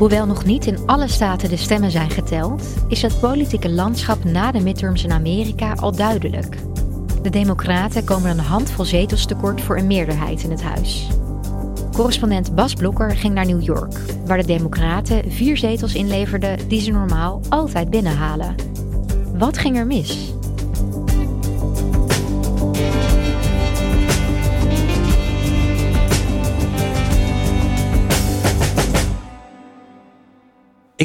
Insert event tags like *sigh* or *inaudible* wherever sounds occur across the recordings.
Hoewel nog niet in alle staten de stemmen zijn geteld, is het politieke landschap na de midterms in Amerika al duidelijk. De Democraten komen een handvol zetels tekort voor een meerderheid in het huis. Correspondent Bas Blokker ging naar New York, waar de Democraten vier zetels inleverden die ze normaal altijd binnenhalen. Wat ging er mis?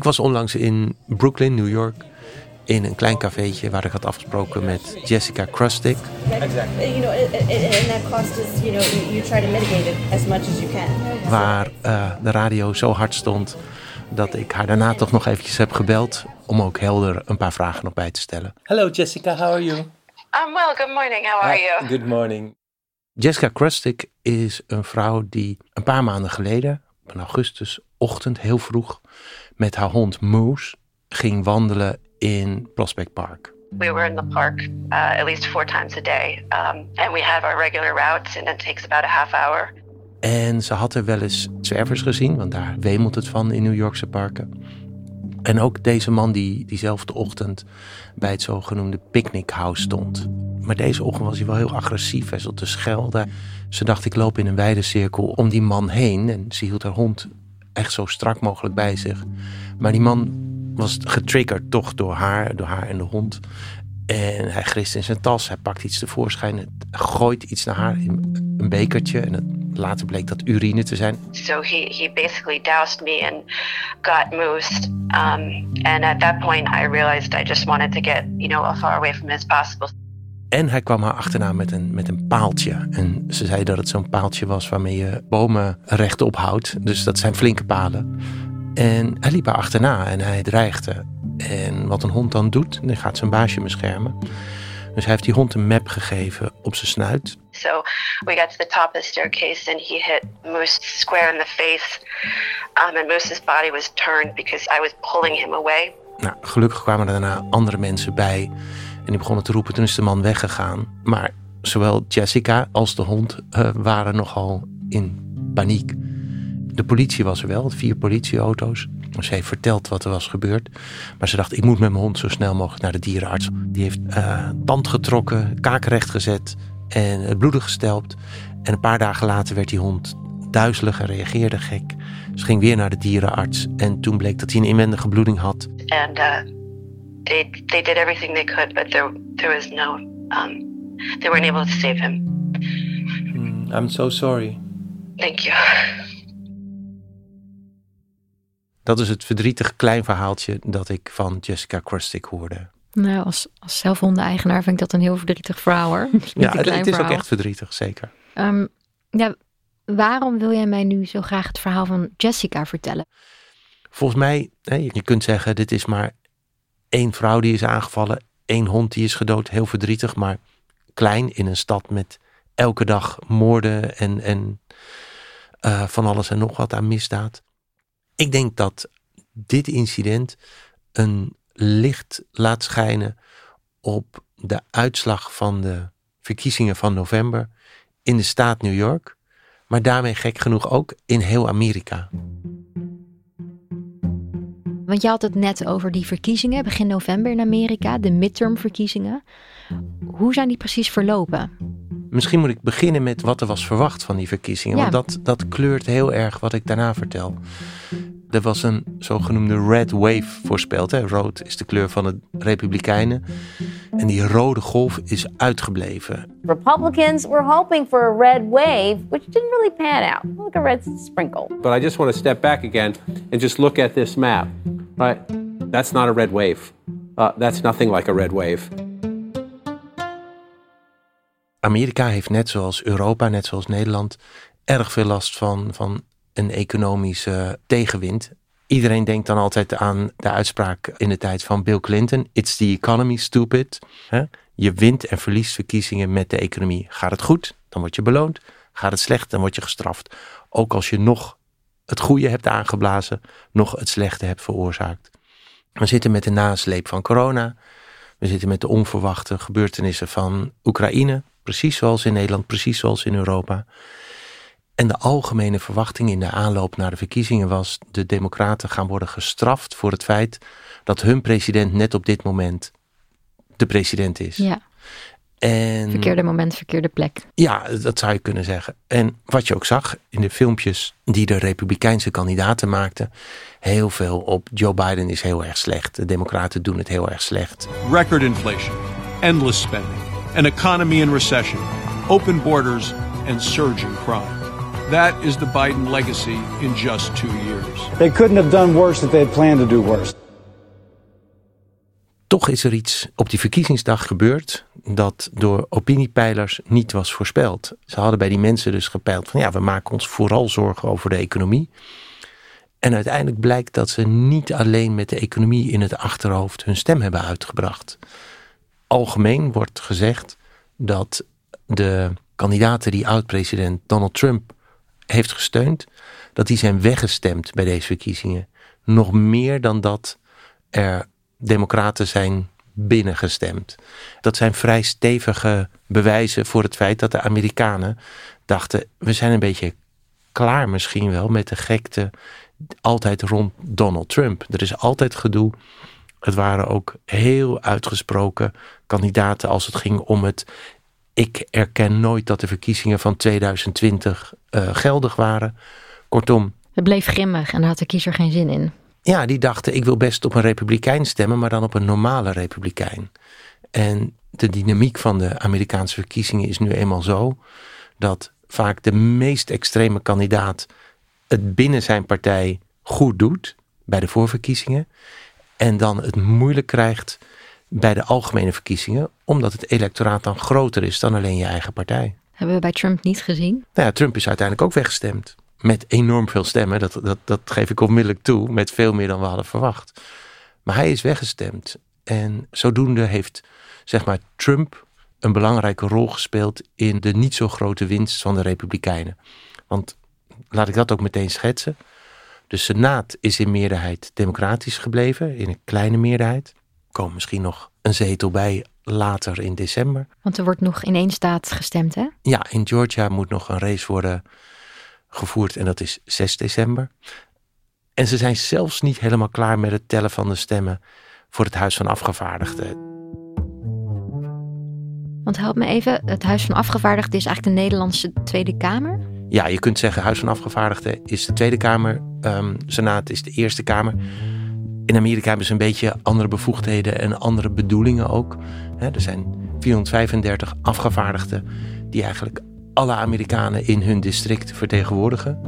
Was onlangs in Brooklyn, New York, in een klein cafeetje waar ik had afgesproken met Jessica Krustic. Exactly. You know, and that cost is, you know, you try to mitigate it as much as you can. Waar uh, de radio zo hard stond dat ik haar daarna toch nog eventjes heb gebeld om ook helder een paar vragen nog bij te stellen. Hello Jessica, how are you? I'm well. Good morning. How are you? Good morning. Jessica Krustic is een vrouw die een paar maanden geleden, een augustusochtend heel vroeg, met haar hond Moose ging wandelen in Prospect Park. We were in the park uh, at least four times a day. Um, and we have our regular routes and it takes about a half hour. En ze had er wel eens zwervers gezien, want daar wemelt het van in New Yorkse parken. En ook deze man die diezelfde ochtend bij het zogenoemde picnic house stond. Maar deze ochtend was hij wel heel agressief. Hij zat te schelden. Ze dacht, ik loop in een wijde cirkel om die man heen. En ze hield haar hond echt zo strak mogelijk bij zich. Maar die man was getriggerd toch door haar, door haar en de hond. En hij grist in zijn tas, hij pakt iets tevoorschijn, het gooit iets naar haar een bekertje. En het, later bleek dat urine te zijn. So he, he basically doused me and got moosed. Um, and at that point I realized I just wanted to get, you know, as far away from as possible. En hij kwam haar achterna met een, met een paaltje. En ze zei dat het zo'n paaltje was waarmee je bomen rechtop houdt. Dus dat zijn flinke palen. En hij liep haar achterna en hij dreigde. En wat een hond dan doet, dan gaat zijn baasje beschermen. Dus hij heeft die hond een map gegeven op zijn snuit. So we got to the top of the staircase and he hit Moose square in the face. Um, and Moose's body was turned because I was pulling him away. Nou, gelukkig kwamen er daarna andere mensen bij. En die begonnen te roepen, toen is de man weggegaan. Maar zowel Jessica als de hond uh, waren nogal in paniek. De politie was er wel, vier politieauto's. Ze heeft verteld wat er was gebeurd. Maar ze dacht, ik moet met mijn hond zo snel mogelijk naar de dierenarts. Die heeft uh, tand getrokken, kaak recht gezet en het bloeden gestelpt. En een paar dagen later werd die hond duizelig en reageerde gek. Ze ging weer naar de dierenarts. En toen bleek dat hij een inwendige bloeding had. And uh, they, they did everything they could, but there, there was no... Um, they weren't able to save him. Mm, I'm so sorry. Thank you. Dat is het verdrietig klein verhaaltje dat ik van Jessica Krustic hoorde. Nou, als, als zelfhondeneigenaar vind ik dat een heel verdrietig verhaal hoor. ja, het, het, is verhaal. ook echt verdrietig, zeker. Um, ja, waarom wil jij mij nu zo graag het verhaal van Jessica vertellen? Volgens mij, je kunt zeggen, dit is maar één vrouw die is aangevallen, één hond die is gedood, heel verdrietig, maar klein in een stad met elke dag moorden en, en uh, van alles en nog wat aan misdaad. Ik denk dat dit incident een licht laat schijnen op de uitslag van de verkiezingen van november in de staat New York, maar daarmee gek genoeg ook in heel Amerika. Want je had het net over die verkiezingen begin november in Amerika, de midtermverkiezingen. Hoe zijn die precies verlopen? Misschien moet ik beginnen met wat er was verwacht van die verkiezingen. Ja. Want dat, dat kleurt heel erg wat ik daarna vertel. Er was een zogenoemde red wave voorspeld. Hè. Rood is de kleur van de Republikeinen. En die rode golf is uitgebleven. Republicans were hoping for a red wave, which didn't really pan out. Like a red sprinkle. But I just want to step back again and just look at this map. Right? That's not a red wave. Uh, that's nothing like a red wave. Amerika heeft net zoals Europa, net zoals Nederland, erg veel last van, van een economische tegenwind. Iedereen denkt dan altijd aan de uitspraak in de tijd van Bill Clinton: It's the economy, stupid. Je wint en verliest verkiezingen met de economie. Gaat het goed, dan word je beloond. Gaat het slecht, dan word je gestraft. Ook als je nog het goede hebt aangeblazen, nog het slechte hebt veroorzaakt. We zitten met de nasleep van corona. We zitten met de onverwachte gebeurtenissen van Oekraïne. Precies zoals in Nederland, precies zoals in Europa. En de algemene verwachting in de aanloop naar de verkiezingen was: de Democraten gaan worden gestraft voor het feit dat hun president net op dit moment de president is. Ja, En verkeerde moment, verkeerde plek. ja, dat zou je kunnen zeggen. En wat je ook zag in de filmpjes die de Republikeinse kandidaten maakten, heel veel op Joe Biden is heel erg slecht. De Democraten doen het heel erg slecht. record inflation, endless spending, an economy in recession, open borders, and surging crime. That is the Biden legacy in just two years. They couldn't have done worse if they had planned to do worse. Toch is er iets op die verkiezingsdag gebeurd dat door opiniepeilers niet was voorspeld. Ze hadden bij die mensen dus gepeild van ja, we maken ons vooral zorgen over de economie. En uiteindelijk blijkt dat ze niet alleen met de economie in het achterhoofd hun stem hebben uitgebracht. Algemeen wordt gezegd dat de kandidaten die oud-president Donald Trump heeft gesteund, dat die zijn weggestemd bij deze verkiezingen. Nog meer dan dat er democraten zijn binnengestemd. Dat zijn vrij stevige bewijzen voor het feit dat de Amerikanen dachten, we zijn een beetje klaar misschien wel met de gekte altijd rond Donald Trump. Er is altijd gedoe. Het waren ook heel uitgesproken kandidaten als het ging om het ik erken nooit dat de verkiezingen van 2020 eh, geldig waren. Kortom, Het bleef grimmig en daar had de kiezer geen zin in. ja, die dachten ik wil best op een republikein stemmen, maar dan op een normale republikein. En de dynamiek van de Amerikaanse verkiezingen is nu eenmaal zo dat vaak de meest extreme kandidaat het binnen zijn partij goed doet bij de voorverkiezingen en dan het moeilijk krijgt bij de algemene verkiezingen, omdat het electoraat dan groter is dan alleen je eigen partij. Hebben we bij Trump niet gezien. Nou ja, Trump is uiteindelijk ook weggestemd. Met enorm veel stemmen, dat, dat, dat geef ik onmiddellijk toe, met veel meer dan we hadden verwacht. Maar hij is weggestemd. En zodoende heeft, zeg maar, Trump een belangrijke rol gespeeld in de niet zo grote winst van de Republikeinen. Want laat ik dat ook meteen schetsen. De Senaat is in meerderheid democratisch gebleven, in een kleine meerderheid. Er komen misschien nog een zetel bij later in december. Want er wordt nog in één staat gestemd, hè? Ja, in Georgia moet nog een race worden gevoerd en dat is 6 december. En ze zijn zelfs niet helemaal klaar met het tellen van de stemmen voor het Huis van Afgevaardigden. Want help me even, het Huis van Afgevaardigden is eigenlijk de Nederlandse Tweede Kamer. Ja, je kunt zeggen Huis van Afgevaardigden is de Tweede Kamer, ehm, Senaat is de Eerste Kamer. In Amerika hebben ze een beetje andere bevoegdheden en andere bedoelingen ook. Er zijn 435 afgevaardigden die eigenlijk alle Amerikanen in hun district vertegenwoordigen.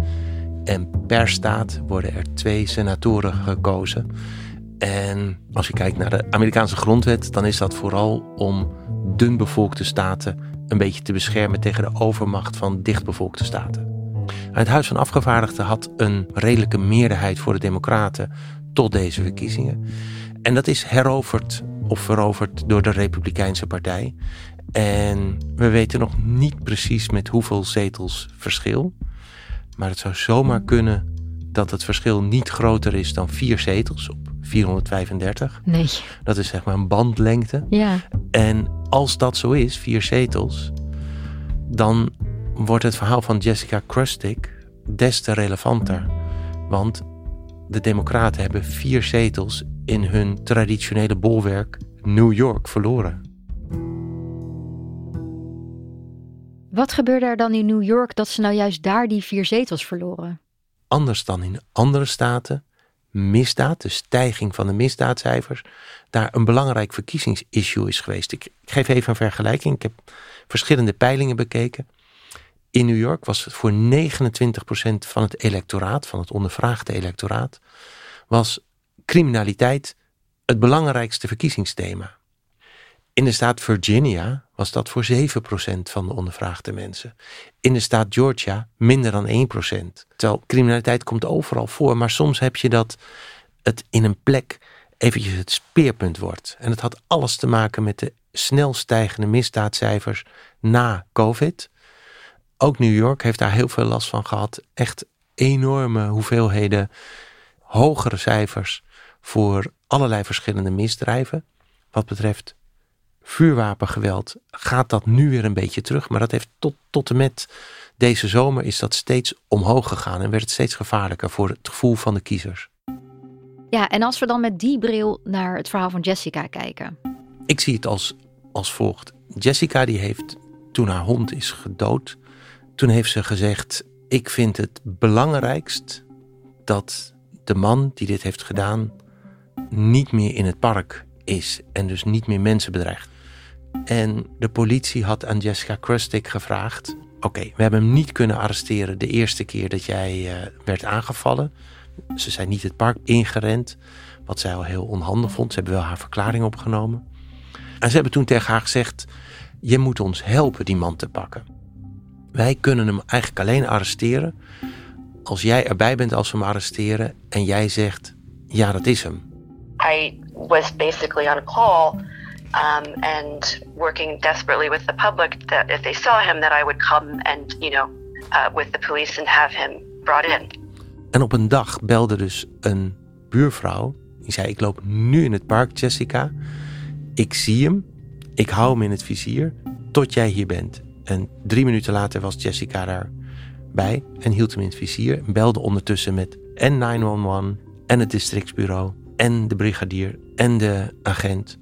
En per staat worden er twee senatoren gekozen. En als je kijkt naar de Amerikaanse grondwet, dan is dat vooral om dunbevolkte staten een beetje te beschermen tegen de overmacht van dichtbevolkte staten. Het Huis van Afgevaardigden had een redelijke meerderheid voor de Democraten tot deze verkiezingen. En dat is heroverd of veroverd door de Republikeinse Partij. En we weten nog niet precies met hoeveel zetels verschil. Maar het zou zomaar kunnen dat het verschil niet groter is dan vier zetels 435. Nee. Dat is zeg maar een bandlengte. Ja. En als dat zo is, vier zetels, dan wordt het verhaal van Jessica Krustik des te relevanter. Want de Democraten hebben vier zetels in hun traditionele bolwerk New York verloren. Wat gebeurde er dan in New York dat ze nou juist daar die vier zetels verloren? Anders dan in andere staten, misdaad, de stijging van de misdaadcijfers, daar een belangrijk verkiezingsissue is geweest. Ik, geef even een vergelijking. Ik heb verschillende peilingen bekeken. In New York was voor 29% van het electoraat, van het ondervraagde electoraat, was criminaliteit het belangrijkste verkiezingsthema. In de staat Virginia was dat voor 7% van de ondervraagde mensen. In de staat Georgia minder dan 1%. Terwijl criminaliteit komt overal voor, maar soms heb je dat het in een plek eventjes het speerpunt wordt. En het had alles te maken met de snel stijgende misdaadcijfers na COVID. Ook New York heeft daar heel veel last van gehad. Echt enorme hoeveelheden hogere cijfers voor allerlei verschillende misdrijven. Wat betreft vuurwapengeweld gaat dat nu weer een beetje terug. Maar dat heeft tot, tot en met deze zomer is dat steeds omhoog gegaan en werd het steeds gevaarlijker voor het gevoel van de kiezers. Ja, en als we dan met die bril naar het verhaal van Jessica kijken. Ik zie het als, als volgt. Jessica die heeft toen haar hond is gedood, toen heeft ze gezegd: Ik vind het belangrijkst dat de man die dit heeft gedaan niet meer in het park is en dus niet meer mensen bedreigt. En de politie had aan Jessica Krustik gevraagd: Oké, we hebben hem niet kunnen arresteren de eerste keer dat jij uh, werd aangevallen. Ze zijn niet het park ingerend, wat zij al heel onhandig vond. Ze hebben wel haar verklaring opgenomen. En ze hebben toen tegen haar gezegd: Je moet ons helpen die man te pakken. Wij kunnen hem eigenlijk alleen arresteren als jij erbij bent als we hem arresteren en jij zegt: Ja, dat is hem. I was basically on a call um, and working desperately with the public that if they saw him, that I would come and, you know, uh, with the police and have him brought in. En op een dag belde dus een buurvrouw. Die zei: Ik loop nu in het park, Jessica. Ik zie hem. Ik hou hem in het vizier tot jij hier bent. En drie minuten later was Jessica daarbij en hield hem in het vizier. En belde ondertussen met en 911 en het districtsbureau en de brigadier en de agent.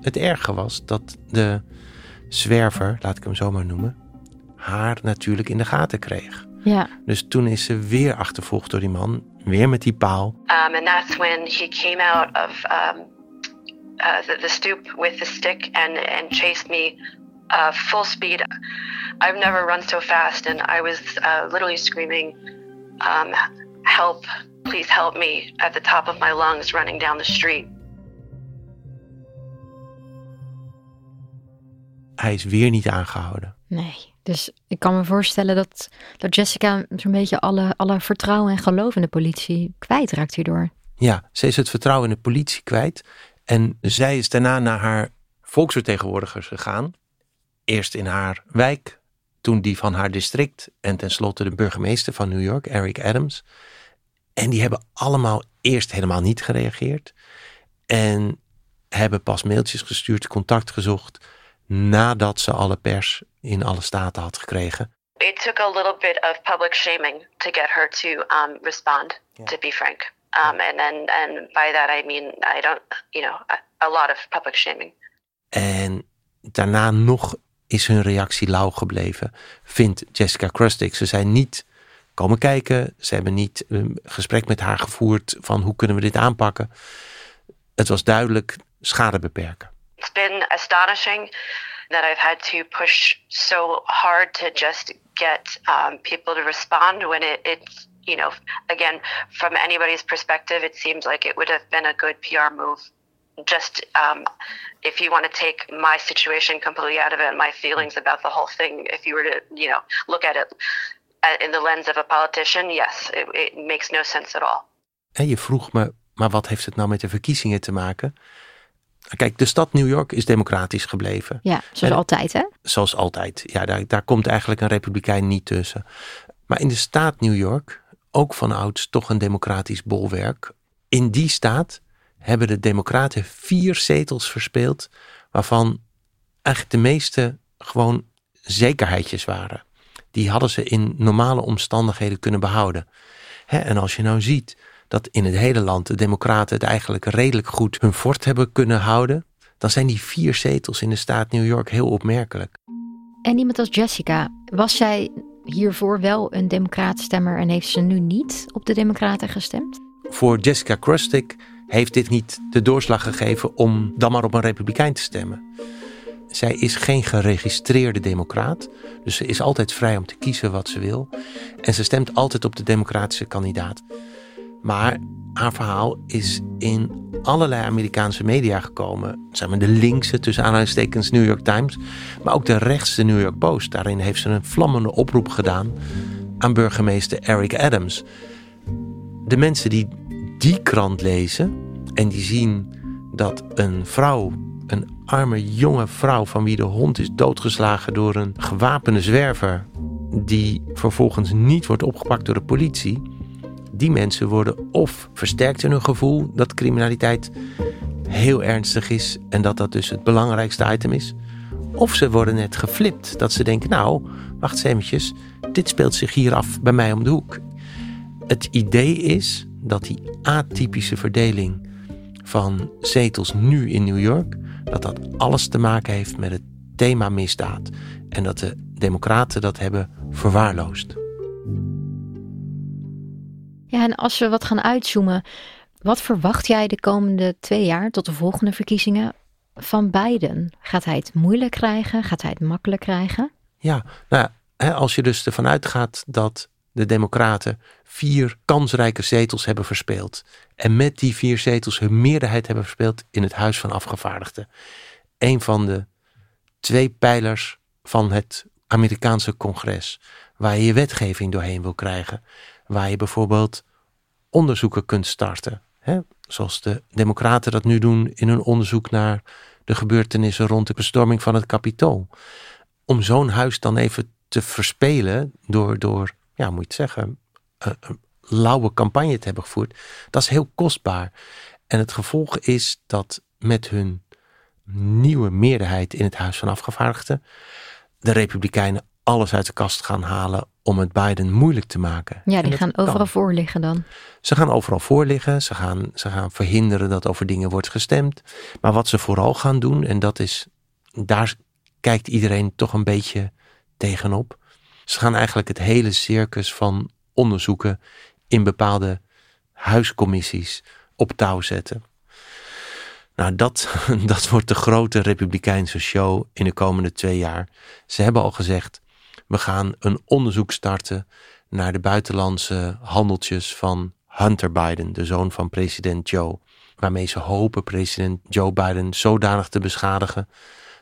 Het erge was dat de zwerver, laat ik hem zo maar noemen, haar natuurlijk in de gaten kreeg. Ja. Dus toen is ze weer achtervolgd door die man, weer met die paal. Um, and that's when he came out of um, uh, the, the stoop with the stick and, and chased me uh, full speed. I've never run so fast, and I was uh, literally screaming, um, "Help! Please help me!" at the top of my lungs, running down the street. Hij is weer niet aangehouden. Nee, dus ik kan me voorstellen dat, dat Jessica zo'n beetje alle, alle vertrouwen en geloof in de politie kwijtraakt hierdoor. Ja, ze is het vertrouwen in de politie kwijt. En zij is daarna naar haar volksvertegenwoordigers gegaan. Eerst in haar wijk, toen die van haar district en tenslotte de burgemeester van New York, Eric Adams. En die hebben allemaal eerst helemaal niet gereageerd. En hebben pas mailtjes gestuurd, contact gezocht, nadat ze alle pers in alle staten had gekregen. It took a little bit of public shaming to get her to um, respond, to be frank. Um, and then, and by that I mean I don't, you know, a, a lot of public shaming. En daarna nog is hun reactie lauw gebleven, vindt Jessica Krustik. Ze zijn niet komen kijken, ze hebben niet een gesprek met haar gevoerd van hoe kunnen we dit aanpakken. Het was duidelijk schade beperken. It's been astonishing that I've had to push so hard to just get um, people to respond when it, it, you know, again, from anybody's perspective, it seems like it would have been a good PR move. Just um, if you want to take my situation completely out of it, my feelings about the whole thing, if you were to, you know, look at it uh, in the lens of a politician, yes, it, it makes no sense at all. En je vroeg me, maar wat heeft het nou met de verkiezingen te maken? Kijk, de stad New York is democratisch gebleven. Ja, zoals En- altijd hè? Zoals altijd. Ja, daar, daar komt eigenlijk een republikein niet tussen. Maar in de staat New York, ook van ouds toch een democratisch bolwerk. In die staat hebben de democraten vier zetels verspeeld, waarvan eigenlijk de meeste gewoon zekerheidjes waren. Die hadden ze in normale omstandigheden kunnen behouden. Hè, en als je nou ziet dat in het hele land de democraten het eigenlijk redelijk goed hun fort hebben kunnen houden, dan zijn die vier zetels in de staat New York heel opmerkelijk. En iemand als Jessica, was zij hiervoor wel een democratenstemmer en heeft ze nu niet op de democraten gestemd? Voor Jessica Krustic heeft dit niet de doorslag gegeven om dan maar op een republikein te stemmen. Zij is geen geregistreerde democraat, dus ze is altijd vrij om te kiezen wat ze wil. En ze stemt altijd op de democratische kandidaat. Maar haar verhaal is in allerlei Amerikaanse media gekomen. Zeg maar de linkse, tussen aanhalingstekens, New York Times. Maar ook de rechtse New York Post. Daarin heeft ze een vlammende oproep gedaan aan burgemeester Eric Adams. De mensen die die krant lezen en die zien dat een vrouw, een arme jonge vrouw van wie de hond is doodgeslagen door een gewapende zwerver, die vervolgens niet wordt opgepakt door de politie die mensen worden of versterkt in hun gevoel dat criminaliteit heel ernstig is en dat dat dus het belangrijkste item is. Of ze worden net geflipt, dat ze denken, nou, wacht eens dit speelt zich hier af bij mij om de hoek. Het idee is dat die atypische verdeling van zetels nu in New York, dat dat alles te maken heeft met het thema misdaad. En dat de democraten dat hebben verwaarloosd. Ja, en als we wat gaan uitzoomen, wat verwacht jij de komende twee jaar tot de volgende verkiezingen van Biden? Gaat hij het moeilijk krijgen? Gaat hij het makkelijk krijgen? Ja, nou, als je dus ervan uitgaat dat de Democraten vier kansrijke zetels hebben verspeeld. En met die vier zetels hun meerderheid hebben verspeeld in het Huis van Afgevaardigden. Een van de twee pijlers van het Amerikaanse congres, waar je je wetgeving doorheen wil krijgen waar je bijvoorbeeld onderzoeken kunt starten. Hè? Zoals de Democraten dat nu doen in hun onderzoek naar de gebeurtenissen rond de bestorming van het Capitool. Om zo'n huis dan even te verspelen door, door ja, moet je het zeggen, een, een lauwe campagne te hebben gevoerd, dat is heel kostbaar. En het gevolg is dat met hun nieuwe meerderheid in het Huis van Afgevaardigden de Republikeinen alles uit de kast gaan halen om het Biden moeilijk te maken. Ja, die gaan overal voor liggen dan. Ze gaan overal voor liggen. Ze gaan, ze gaan verhinderen dat over dingen wordt gestemd. Maar wat ze vooral gaan doen, en dat is, daar kijkt iedereen toch een beetje tegenop. Ze gaan eigenlijk het hele circus van onderzoeken in bepaalde huiscommissies op touw zetten. Nou, dat, *laughs* dat wordt de grote Republikeinse show in de komende twee jaar. Ze hebben al gezegd: we gaan een onderzoek starten naar de buitenlandse handeltjes van Hunter Biden, de zoon van president Joe. Waarmee ze hopen president Joe Biden zodanig te beschadigen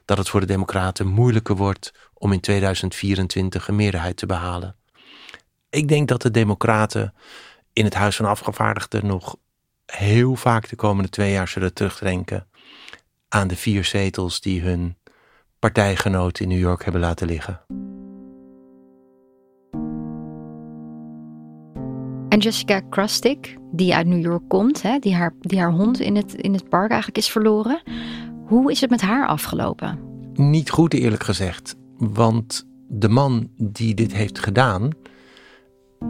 dat het voor de Democraten moeilijker wordt om in 2024 een meerderheid te behalen. Ik denk dat de Democraten in het Huis van Afgevaardigden nog heel vaak de komende twee jaar zullen terugdenken aan de vier zetels die hun partijgenoten in New York hebben laten liggen. En Jessica Krustic, die uit New York komt, hè, die, haar, die haar hond in het, in het park eigenlijk is verloren. Hoe is het met haar afgelopen? Niet goed eerlijk gezegd, want de man die dit heeft gedaan,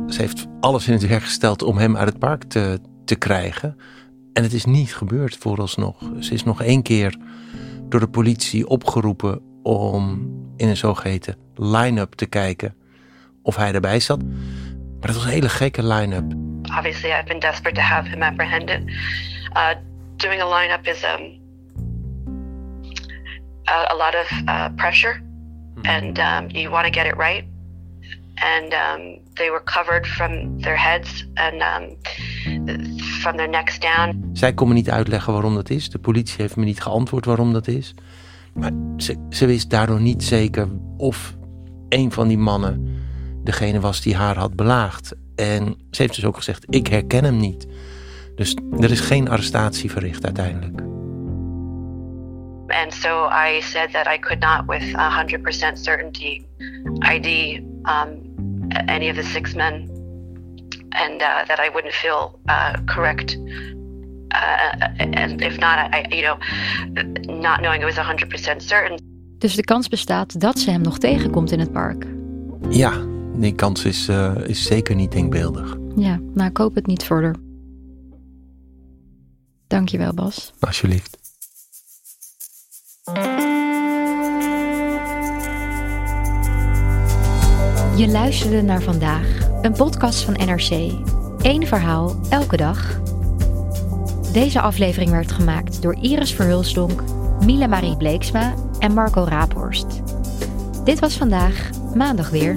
ze heeft alles in het werk gesteld om hem uit het park te, te krijgen. En het is niet gebeurd vooralsnog. Ze is nog één keer door de politie opgeroepen om in een zogeheten line-up te kijken of hij erbij zat. Maar het was een hele gekke line-up. Obviously, I've been desperate to have him apprehended. Uh, doing a line-up is um, a, a lot of uh, pressure, hmm. and um, you want to get it right. And um, they were covered from their heads and um, from their necks down. Zij kon me niet uitleggen waarom dat is. De politie heeft me niet geantwoord waarom dat is. Maar ze, ze wist daardoor niet zeker of een van die mannen degene was die haar had belaagd. En ze heeft dus ook gezegd: Ik herken hem niet. Dus er is geen arrestatie verricht uiteindelijk. And so I said that I could not, with 100% certainty, ID um, any of the six men, and uh, that I wouldn't feel uh, correct. Uh, and if not, I, you know, not knowing it was 100% certain. Dus de kans bestaat dat ze hem nog tegenkomt in het park. Ja, die kans is, uh, is zeker niet denkbeeldig. Ja, maar ik hoop het niet verder. Dankjewel, Bas. Alsjeblieft. Je luisterde naar vandaag, een podcast van NRC. Eén verhaal, elke dag. Deze aflevering werd gemaakt door Iris Verhulsdonk, Miele Marie Bleeksma en Marco Raaphorst. Dit was vandaag, maandag weer.